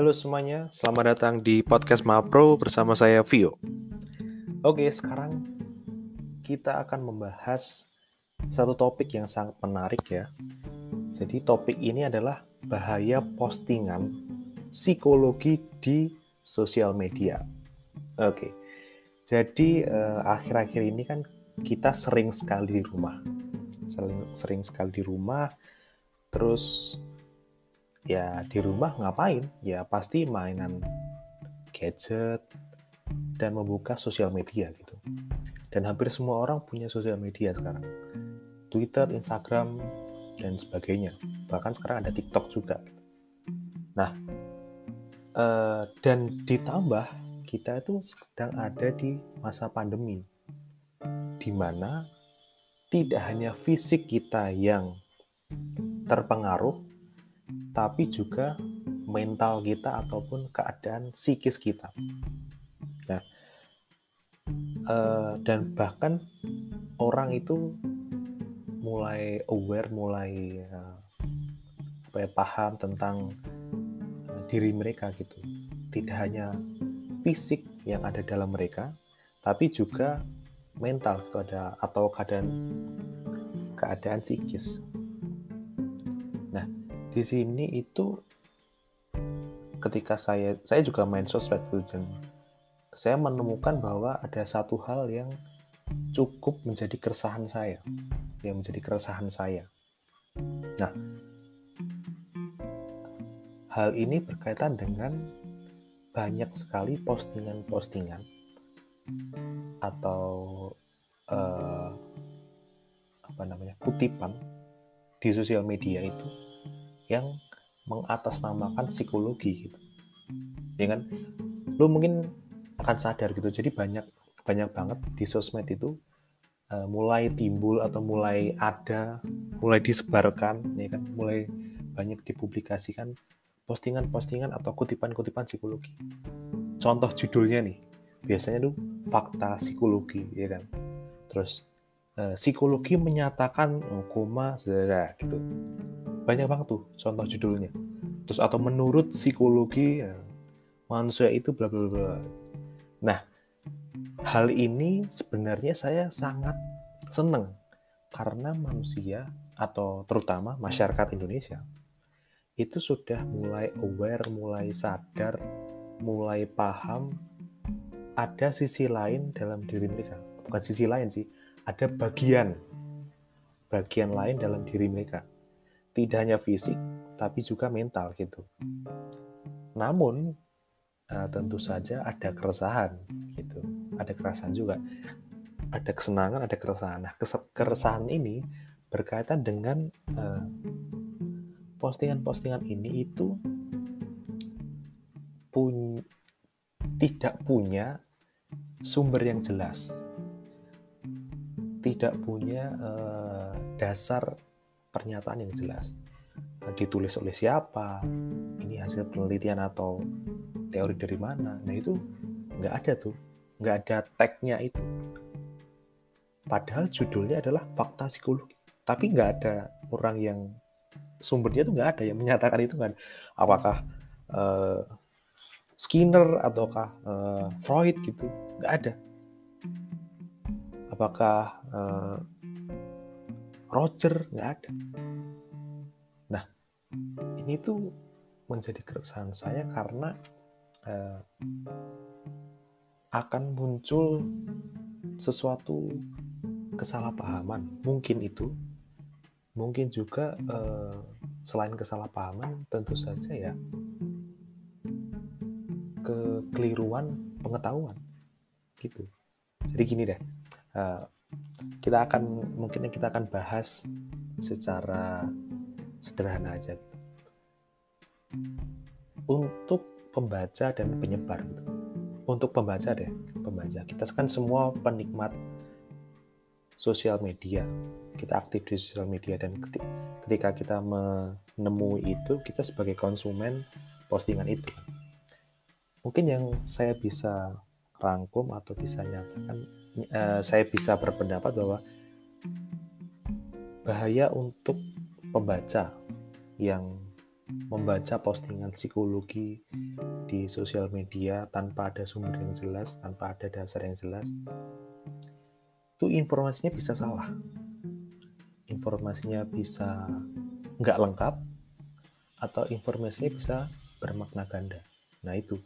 Halo semuanya, selamat datang di podcast Mapro bersama saya Vio. Oke, sekarang kita akan membahas satu topik yang sangat menarik ya. Jadi topik ini adalah bahaya postingan psikologi di sosial media. Oke. Jadi eh, akhir-akhir ini kan kita sering sekali di rumah. Sering sering sekali di rumah terus ya di rumah ngapain? Ya pasti mainan gadget dan membuka sosial media gitu. Dan hampir semua orang punya sosial media sekarang. Twitter, Instagram, dan sebagainya. Bahkan sekarang ada TikTok juga. Nah, eh, dan ditambah kita itu sedang ada di masa pandemi, di mana tidak hanya fisik kita yang terpengaruh, tapi juga mental kita ataupun keadaan psikis kita. Nah, uh, dan bahkan orang itu mulai aware, mulai apa ya, paham tentang uh, diri mereka gitu. Tidak hanya fisik yang ada dalam mereka, tapi juga mental itu ada atau keadaan keadaan psikis. Di sini itu ketika saya saya juga main sosmed dan saya menemukan bahwa ada satu hal yang cukup menjadi keresahan saya, yang menjadi keresahan saya. Nah, hal ini berkaitan dengan banyak sekali postingan-postingan atau uh, apa namanya kutipan di sosial media itu yang mengatasnamakan psikologi gitu ya kan lu mungkin akan sadar gitu jadi banyak banyak banget di sosmed itu uh, mulai timbul atau mulai ada mulai disebarkan ya kan mulai banyak dipublikasikan postingan-postingan atau kutipan-kutipan psikologi. Contoh judulnya nih, biasanya tuh fakta psikologi, ya kan. Terus eh, psikologi menyatakan oh, koma, gitu. Banyak banget tuh contoh judulnya. Terus atau menurut psikologi ya, manusia itu bla bla bla. Nah, hal ini sebenarnya saya sangat seneng karena manusia atau terutama masyarakat Indonesia itu sudah mulai aware, mulai sadar, mulai paham ada sisi lain dalam diri mereka. Bukan sisi lain sih, ada bagian bagian lain dalam diri mereka. Tidak hanya fisik, tapi juga mental gitu. Namun uh, tentu saja ada keresahan gitu. Ada keresahan juga. Ada kesenangan, ada keresahan. Nah, keresahan ini berkaitan dengan uh, postingan-postingan ini itu pun tidak punya sumber yang jelas, tidak punya uh, dasar pernyataan yang jelas. Uh, ditulis oleh siapa, ini hasil penelitian atau teori dari mana? Nah itu nggak ada tuh, nggak ada tagnya itu. Padahal judulnya adalah fakta psikologi, tapi nggak ada orang yang sumbernya tuh nggak ada yang menyatakan itu kan apakah uh, Skinner ataukah uh, Freud gitu nggak ada apakah uh, Roger nggak ada. Nah ini tuh menjadi keresahan saya karena uh, akan muncul sesuatu kesalahpahaman. Mungkin itu mungkin juga uh, selain kesalahpahaman tentu saja ya kekeliruan pengetahuan gitu. Jadi gini deh uh, kita akan mungkin kita akan bahas secara sederhana aja gitu. untuk pembaca dan penyebar gitu untuk pembaca deh pembaca kita kan semua penikmat sosial media. Kita aktif di sosial media dan ketika kita menemui itu, kita sebagai konsumen postingan itu. Mungkin yang saya bisa rangkum atau bisa nyatakan, eh, saya bisa berpendapat bahwa bahaya untuk pembaca yang membaca postingan psikologi di sosial media tanpa ada sumber yang jelas, tanpa ada dasar yang jelas, itu informasinya bisa salah. Informasinya bisa nggak lengkap, atau informasinya bisa bermakna ganda. Nah itu,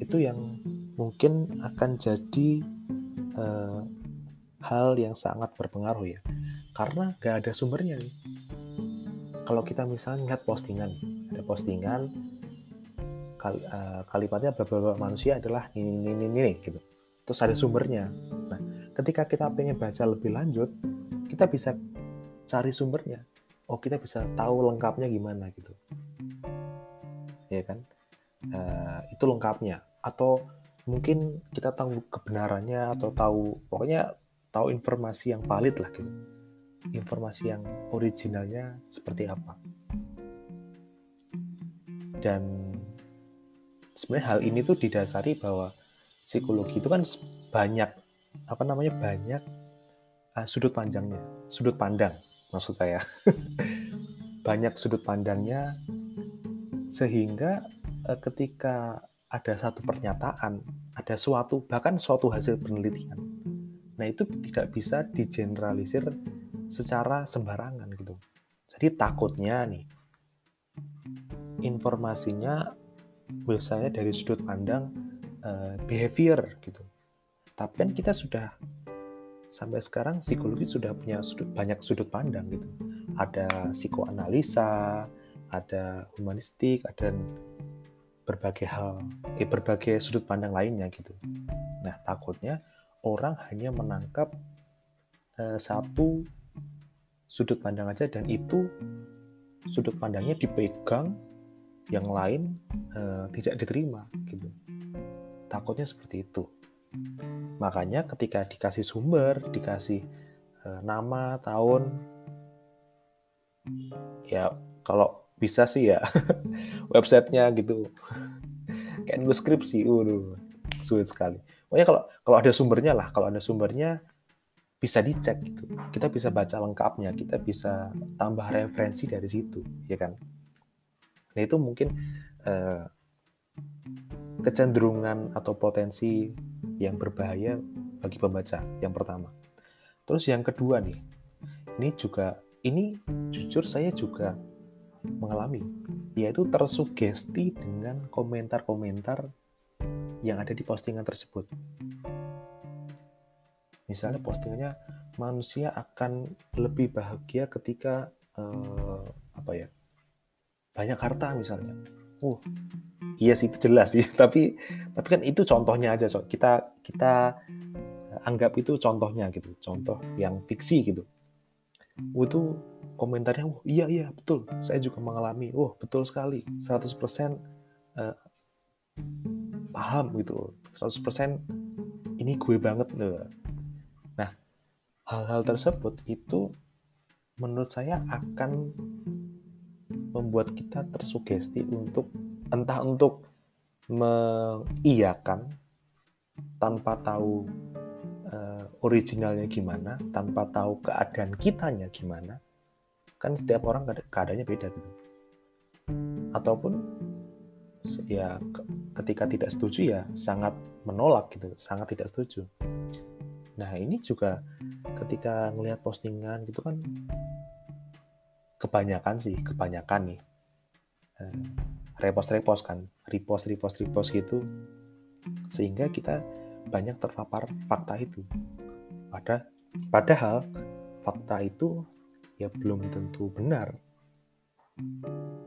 itu yang mungkin akan jadi uh, hal yang sangat berpengaruh ya, karena nggak ada sumbernya nih. Kalau kita misalnya lihat postingan, ada postingan kal, uh, kalimatnya beberapa manusia adalah ini ini ini, ini gitu, terus ada sumbernya. Nah, ketika kita pengen baca lebih lanjut, kita bisa cari sumbernya. Oh, kita bisa tahu lengkapnya gimana gitu ya kan uh, itu lengkapnya atau mungkin kita tahu kebenarannya atau tahu pokoknya tahu informasi yang valid lah gitu. Informasi yang originalnya seperti apa. Dan sebenarnya hal ini tuh didasari bahwa psikologi itu kan banyak apa namanya banyak uh, sudut pandangnya sudut pandang maksud saya. Banyak sudut pandangnya sehingga eh, ketika ada satu pernyataan, ada suatu bahkan suatu hasil penelitian, nah itu tidak bisa digeneralisir secara sembarangan gitu. Jadi takutnya nih informasinya biasanya dari sudut pandang uh, behavior gitu. Tapi kan kita sudah sampai sekarang psikologi sudah punya sudut, banyak sudut pandang gitu. Ada psikoanalisa, ada humanistik, ada berbagai hal, eh, berbagai sudut pandang lainnya gitu. Nah takutnya orang hanya menangkap eh, satu sudut pandang aja dan itu sudut pandangnya dipegang, yang lain eh, tidak diterima gitu. Takutnya seperti itu. Makanya ketika dikasih sumber, dikasih eh, nama, tahun, ya kalau bisa sih ya. Websitenya gitu. Kayak nunggu skripsi waduh sulit sekali. Pokoknya kalau kalau ada sumbernya lah. Kalau ada sumbernya bisa dicek gitu. Kita bisa baca lengkapnya. Kita bisa tambah referensi dari situ ya kan? Nah itu mungkin eh, kecenderungan atau potensi yang berbahaya bagi pembaca yang pertama. Terus yang kedua nih ini juga ini jujur saya juga mengalami, yaitu tersugesti dengan komentar-komentar yang ada di postingan tersebut. Misalnya postingannya manusia akan lebih bahagia ketika uh, apa ya banyak harta misalnya. Uh, iya sih itu jelas sih. Tapi tapi kan itu contohnya aja so. Kita kita anggap itu contohnya gitu, contoh yang fiksi gitu. Itu komentarnya, wah iya iya betul, saya juga mengalami, wah betul sekali, 100% uh, eh, paham gitu, 100% ini gue banget loh. Nah, hal-hal tersebut itu menurut saya akan membuat kita tersugesti untuk entah untuk mengiyakan tanpa tahu uh, originalnya gimana, tanpa tahu keadaan kitanya gimana, kan setiap orang keadaannya beda gitu. Ataupun ya ketika tidak setuju ya sangat menolak gitu sangat tidak setuju. Nah ini juga ketika ngelihat postingan gitu kan kebanyakan sih kebanyakan nih eh, repost repost kan repost repost repost gitu. Sehingga kita banyak terpapar fakta itu. Pada padahal fakta itu ya belum tentu benar.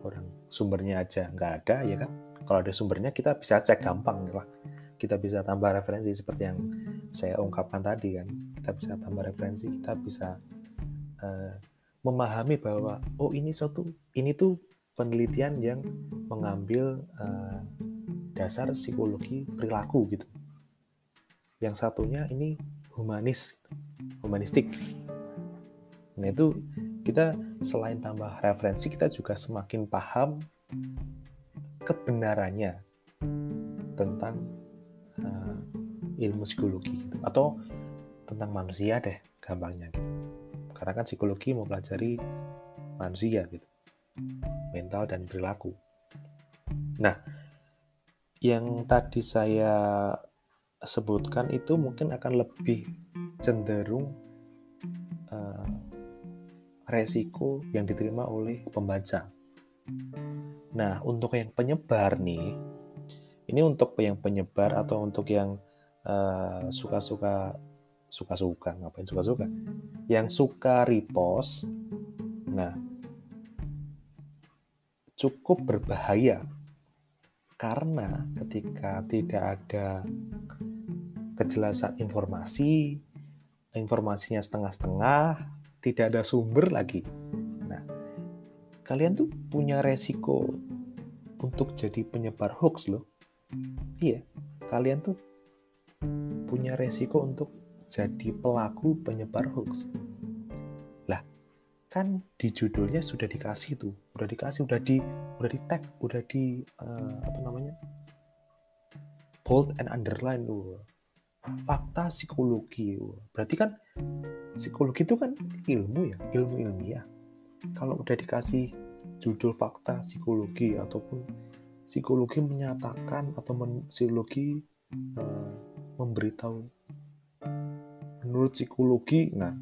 Orang sumbernya aja nggak ada ya kan? Kalau ada sumbernya kita bisa cek gampang lah. Kita bisa tambah referensi seperti yang saya ungkapkan tadi kan? Kita bisa tambah referensi kita bisa uh, memahami bahwa oh ini suatu ini tuh penelitian yang mengambil uh, dasar psikologi perilaku gitu. Yang satunya ini humanis humanistik Nah itu kita selain tambah referensi kita juga semakin paham kebenarannya tentang uh, ilmu psikologi gitu. atau tentang manusia deh gampangnya gitu. Karena kan psikologi mempelajari manusia gitu, mental dan perilaku. Nah, yang tadi saya sebutkan itu mungkin akan lebih cenderung uh, resiko yang diterima oleh pembaca. Nah, untuk yang penyebar nih, ini untuk yang penyebar atau untuk yang uh, suka-suka suka-suka ngapain suka-suka yang suka repost nah cukup berbahaya karena ketika tidak ada kejelasan informasi, informasinya setengah-setengah, tidak ada sumber lagi. Nah, kalian tuh punya resiko untuk jadi penyebar hoax loh. Iya, kalian tuh punya resiko untuk jadi pelaku penyebar hoax kan di judulnya sudah dikasih tuh udah dikasih udah di udah di tag udah di uh, apa namanya bold and underline tuh fakta psikologi berarti kan psikologi itu kan ilmu ya ilmu ilmiah kalau udah dikasih judul fakta psikologi ataupun psikologi menyatakan atau men, psikologi uh, memberitahu menurut psikologi nah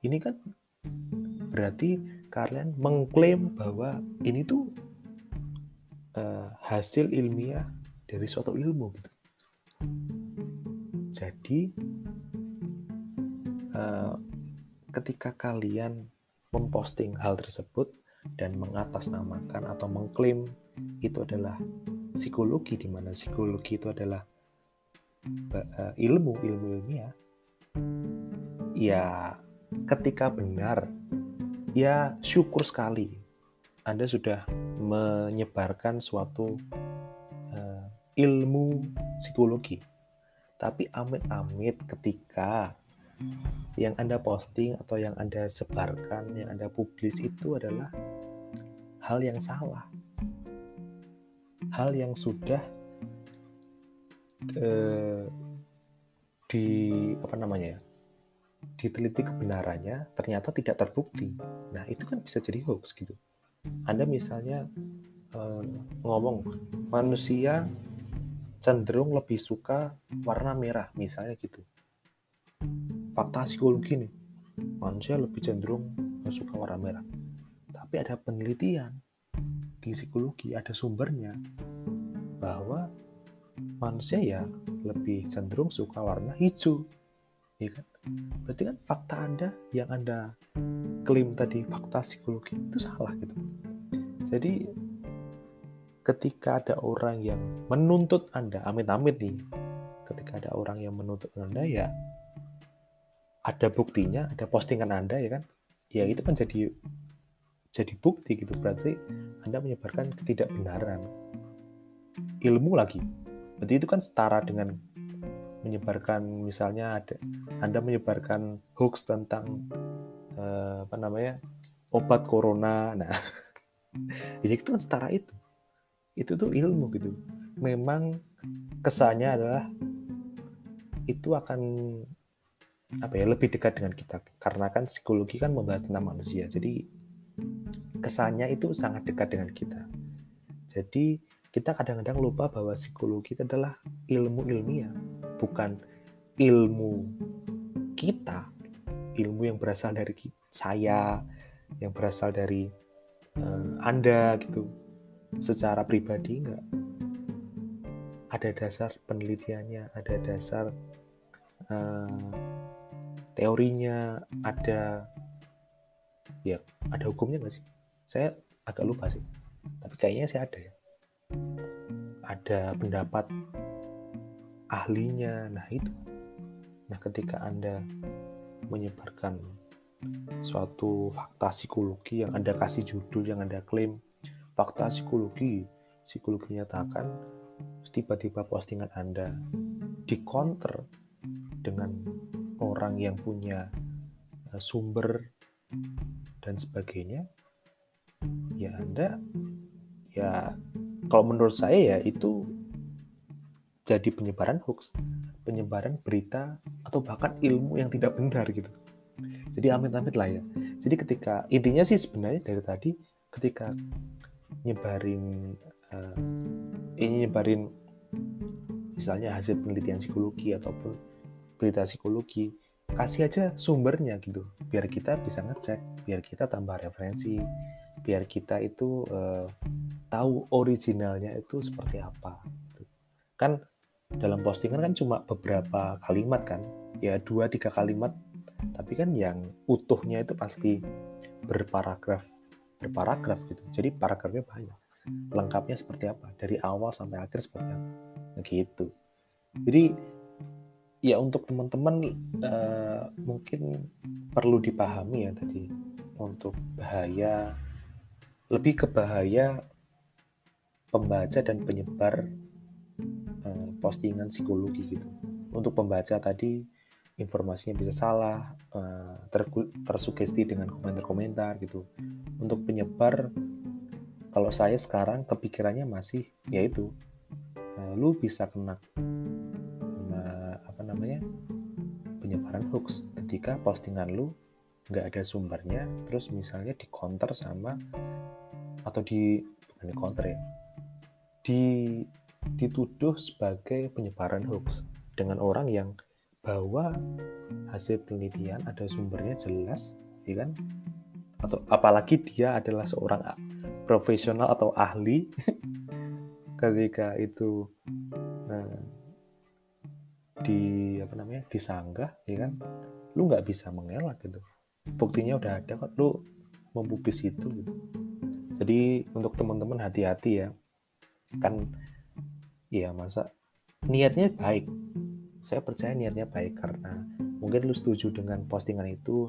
ini kan berarti kalian mengklaim bahwa ini tuh uh, hasil ilmiah dari suatu ilmu gitu. Jadi uh, ketika kalian memposting hal tersebut dan mengatasnamakan atau mengklaim itu adalah psikologi di mana psikologi itu adalah uh, ilmu ilmu ilmiah ya ketika benar ya syukur sekali Anda sudah menyebarkan suatu uh, ilmu psikologi. Tapi amit-amit ketika yang Anda posting atau yang Anda sebarkan, yang Anda publis itu adalah hal yang salah. Hal yang sudah uh, di apa namanya ya? diteliti kebenarannya ternyata tidak terbukti. Nah, itu kan bisa jadi hoax gitu. Anda misalnya uh, ngomong manusia cenderung lebih suka warna merah misalnya gitu. Fakta psikologi nih. Manusia lebih cenderung suka warna merah. Tapi ada penelitian di psikologi, ada sumbernya bahwa manusia ya lebih cenderung suka warna hijau ya kan? Berarti kan fakta Anda yang Anda klaim tadi fakta psikologi itu salah gitu. Jadi ketika ada orang yang menuntut Anda, amit-amit nih, ketika ada orang yang menuntut Anda ya ada buktinya, ada postingan Anda ya kan? Ya itu kan jadi jadi bukti gitu. Berarti Anda menyebarkan ketidakbenaran. Ilmu lagi. Berarti itu kan setara dengan menyebarkan misalnya ada Anda menyebarkan hoax tentang uh, apa namanya obat corona. Nah, jadi itu kan setara itu. Itu tuh ilmu gitu. Memang kesannya adalah itu akan apa ya lebih dekat dengan kita. Karena kan psikologi kan membahas tentang manusia. Jadi kesannya itu sangat dekat dengan kita. Jadi kita kadang-kadang lupa bahwa psikologi itu adalah ilmu ilmiah. Bukan ilmu kita, ilmu yang berasal dari saya, yang berasal dari uh, Anda gitu, secara pribadi enggak. Ada dasar penelitiannya, ada dasar uh, teorinya, ada ya ada hukumnya nggak sih? Saya agak lupa sih, tapi kayaknya saya ada ya. Ada pendapat ahlinya. Nah, itu. Nah, ketika Anda menyebarkan suatu fakta psikologi yang Anda kasih judul yang Anda klaim fakta psikologi, psikologi menyatakan tiba-tiba postingan Anda dikonter dengan orang yang punya eh, sumber dan sebagainya, ya Anda ya kalau menurut saya ya itu jadi penyebaran hoax, penyebaran berita atau bahkan ilmu yang tidak benar gitu. Jadi amit-amit lah ya. Jadi ketika intinya sih sebenarnya dari tadi ketika nyebarin uh, ini nyebarin misalnya hasil penelitian psikologi ataupun berita psikologi kasih aja sumbernya gitu biar kita bisa ngecek biar kita tambah referensi biar kita itu uh, tahu originalnya itu seperti apa gitu. kan dalam postingan kan cuma beberapa kalimat kan ya dua tiga kalimat tapi kan yang utuhnya itu pasti berparagraf berparagraf gitu jadi paragrafnya banyak lengkapnya seperti apa dari awal sampai akhir seperti apa nah, gitu jadi ya untuk teman-teman uh, mungkin perlu dipahami ya tadi. Untuk bahaya lebih ke bahaya pembaca dan penyebar uh, postingan psikologi gitu. Untuk pembaca tadi informasinya bisa salah uh, ter tersugesti dengan komentar-komentar gitu. Untuk penyebar kalau saya sekarang kepikirannya masih yaitu lu bisa kena penyebaran hoax. Ketika postingan lu nggak ada sumbernya terus misalnya di counter sama atau di bukan di counter ya di dituduh sebagai penyebaran hoax dengan orang yang bahwa hasil penelitian ada sumbernya jelas ya kan? Atau apalagi dia adalah seorang profesional atau ahli ketika itu nah, di apa namanya disanggah ya kan? Lu nggak bisa mengelak gitu. Buktinya udah ada kok. Lu mempublis itu gitu. Jadi untuk teman-teman hati-hati ya. Kan ya masa niatnya baik. Saya percaya niatnya baik karena mungkin lu setuju dengan postingan itu.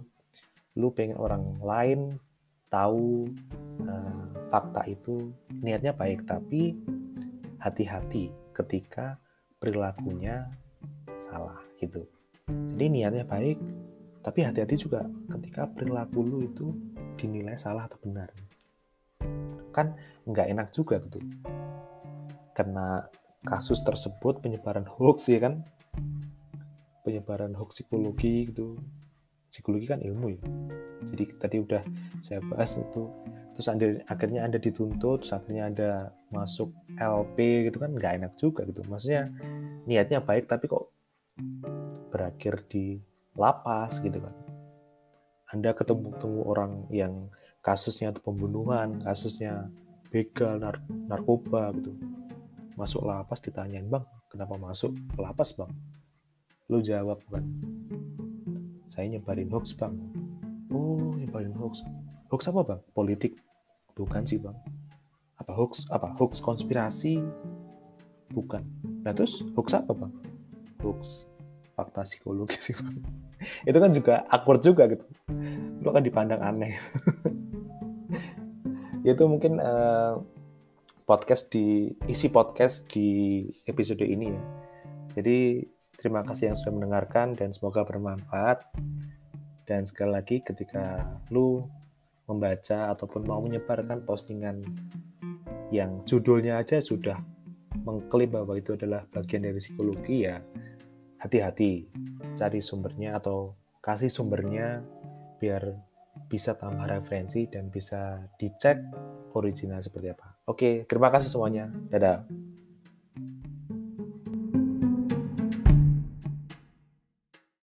Lu pengen orang lain tahu uh, fakta itu. Niatnya baik tapi hati-hati ketika perilakunya salah gitu. Jadi niatnya baik tapi hati-hati juga ketika perilaku lu itu dinilai salah atau benar. Kan nggak enak juga gitu. Karena kasus tersebut penyebaran hoax ya kan? Penyebaran hoax psikologi gitu. Psikologi kan ilmu ya. Jadi tadi udah saya bahas itu. Terus anda, akhirnya anda dituntut terus akhirnya ada masuk LP gitu kan nggak enak juga gitu. Maksudnya niatnya baik tapi kok berakhir di lapas gitu kan. Anda ketemu-temu orang yang kasusnya itu pembunuhan, kasusnya begal, nar narkoba gitu. Masuk lapas ditanyain, "Bang, kenapa masuk lapas, Bang?" Lu jawab kan, "Saya nyebarin hoax, Bang." "Oh, nyebarin hoax." "Hoax apa, Bang?" "Politik." "Bukan sih, Bang." "Apa hoax? Apa hoax konspirasi?" "Bukan." Nah, terus hoax apa, Bang? "Hoax fakta psikologi sih. Itu kan juga awkward juga gitu. Lu akan dipandang aneh. Itu mungkin uh, podcast di isi podcast di episode ini ya. Jadi terima kasih yang sudah mendengarkan dan semoga bermanfaat. Dan sekali lagi ketika lu membaca ataupun mau menyebarkan postingan yang judulnya aja sudah mengklaim bahwa itu adalah bagian dari psikologi ya hati-hati cari sumbernya atau kasih sumbernya biar bisa tambah referensi dan bisa dicek original seperti apa. Oke, terima kasih semuanya. Dadah.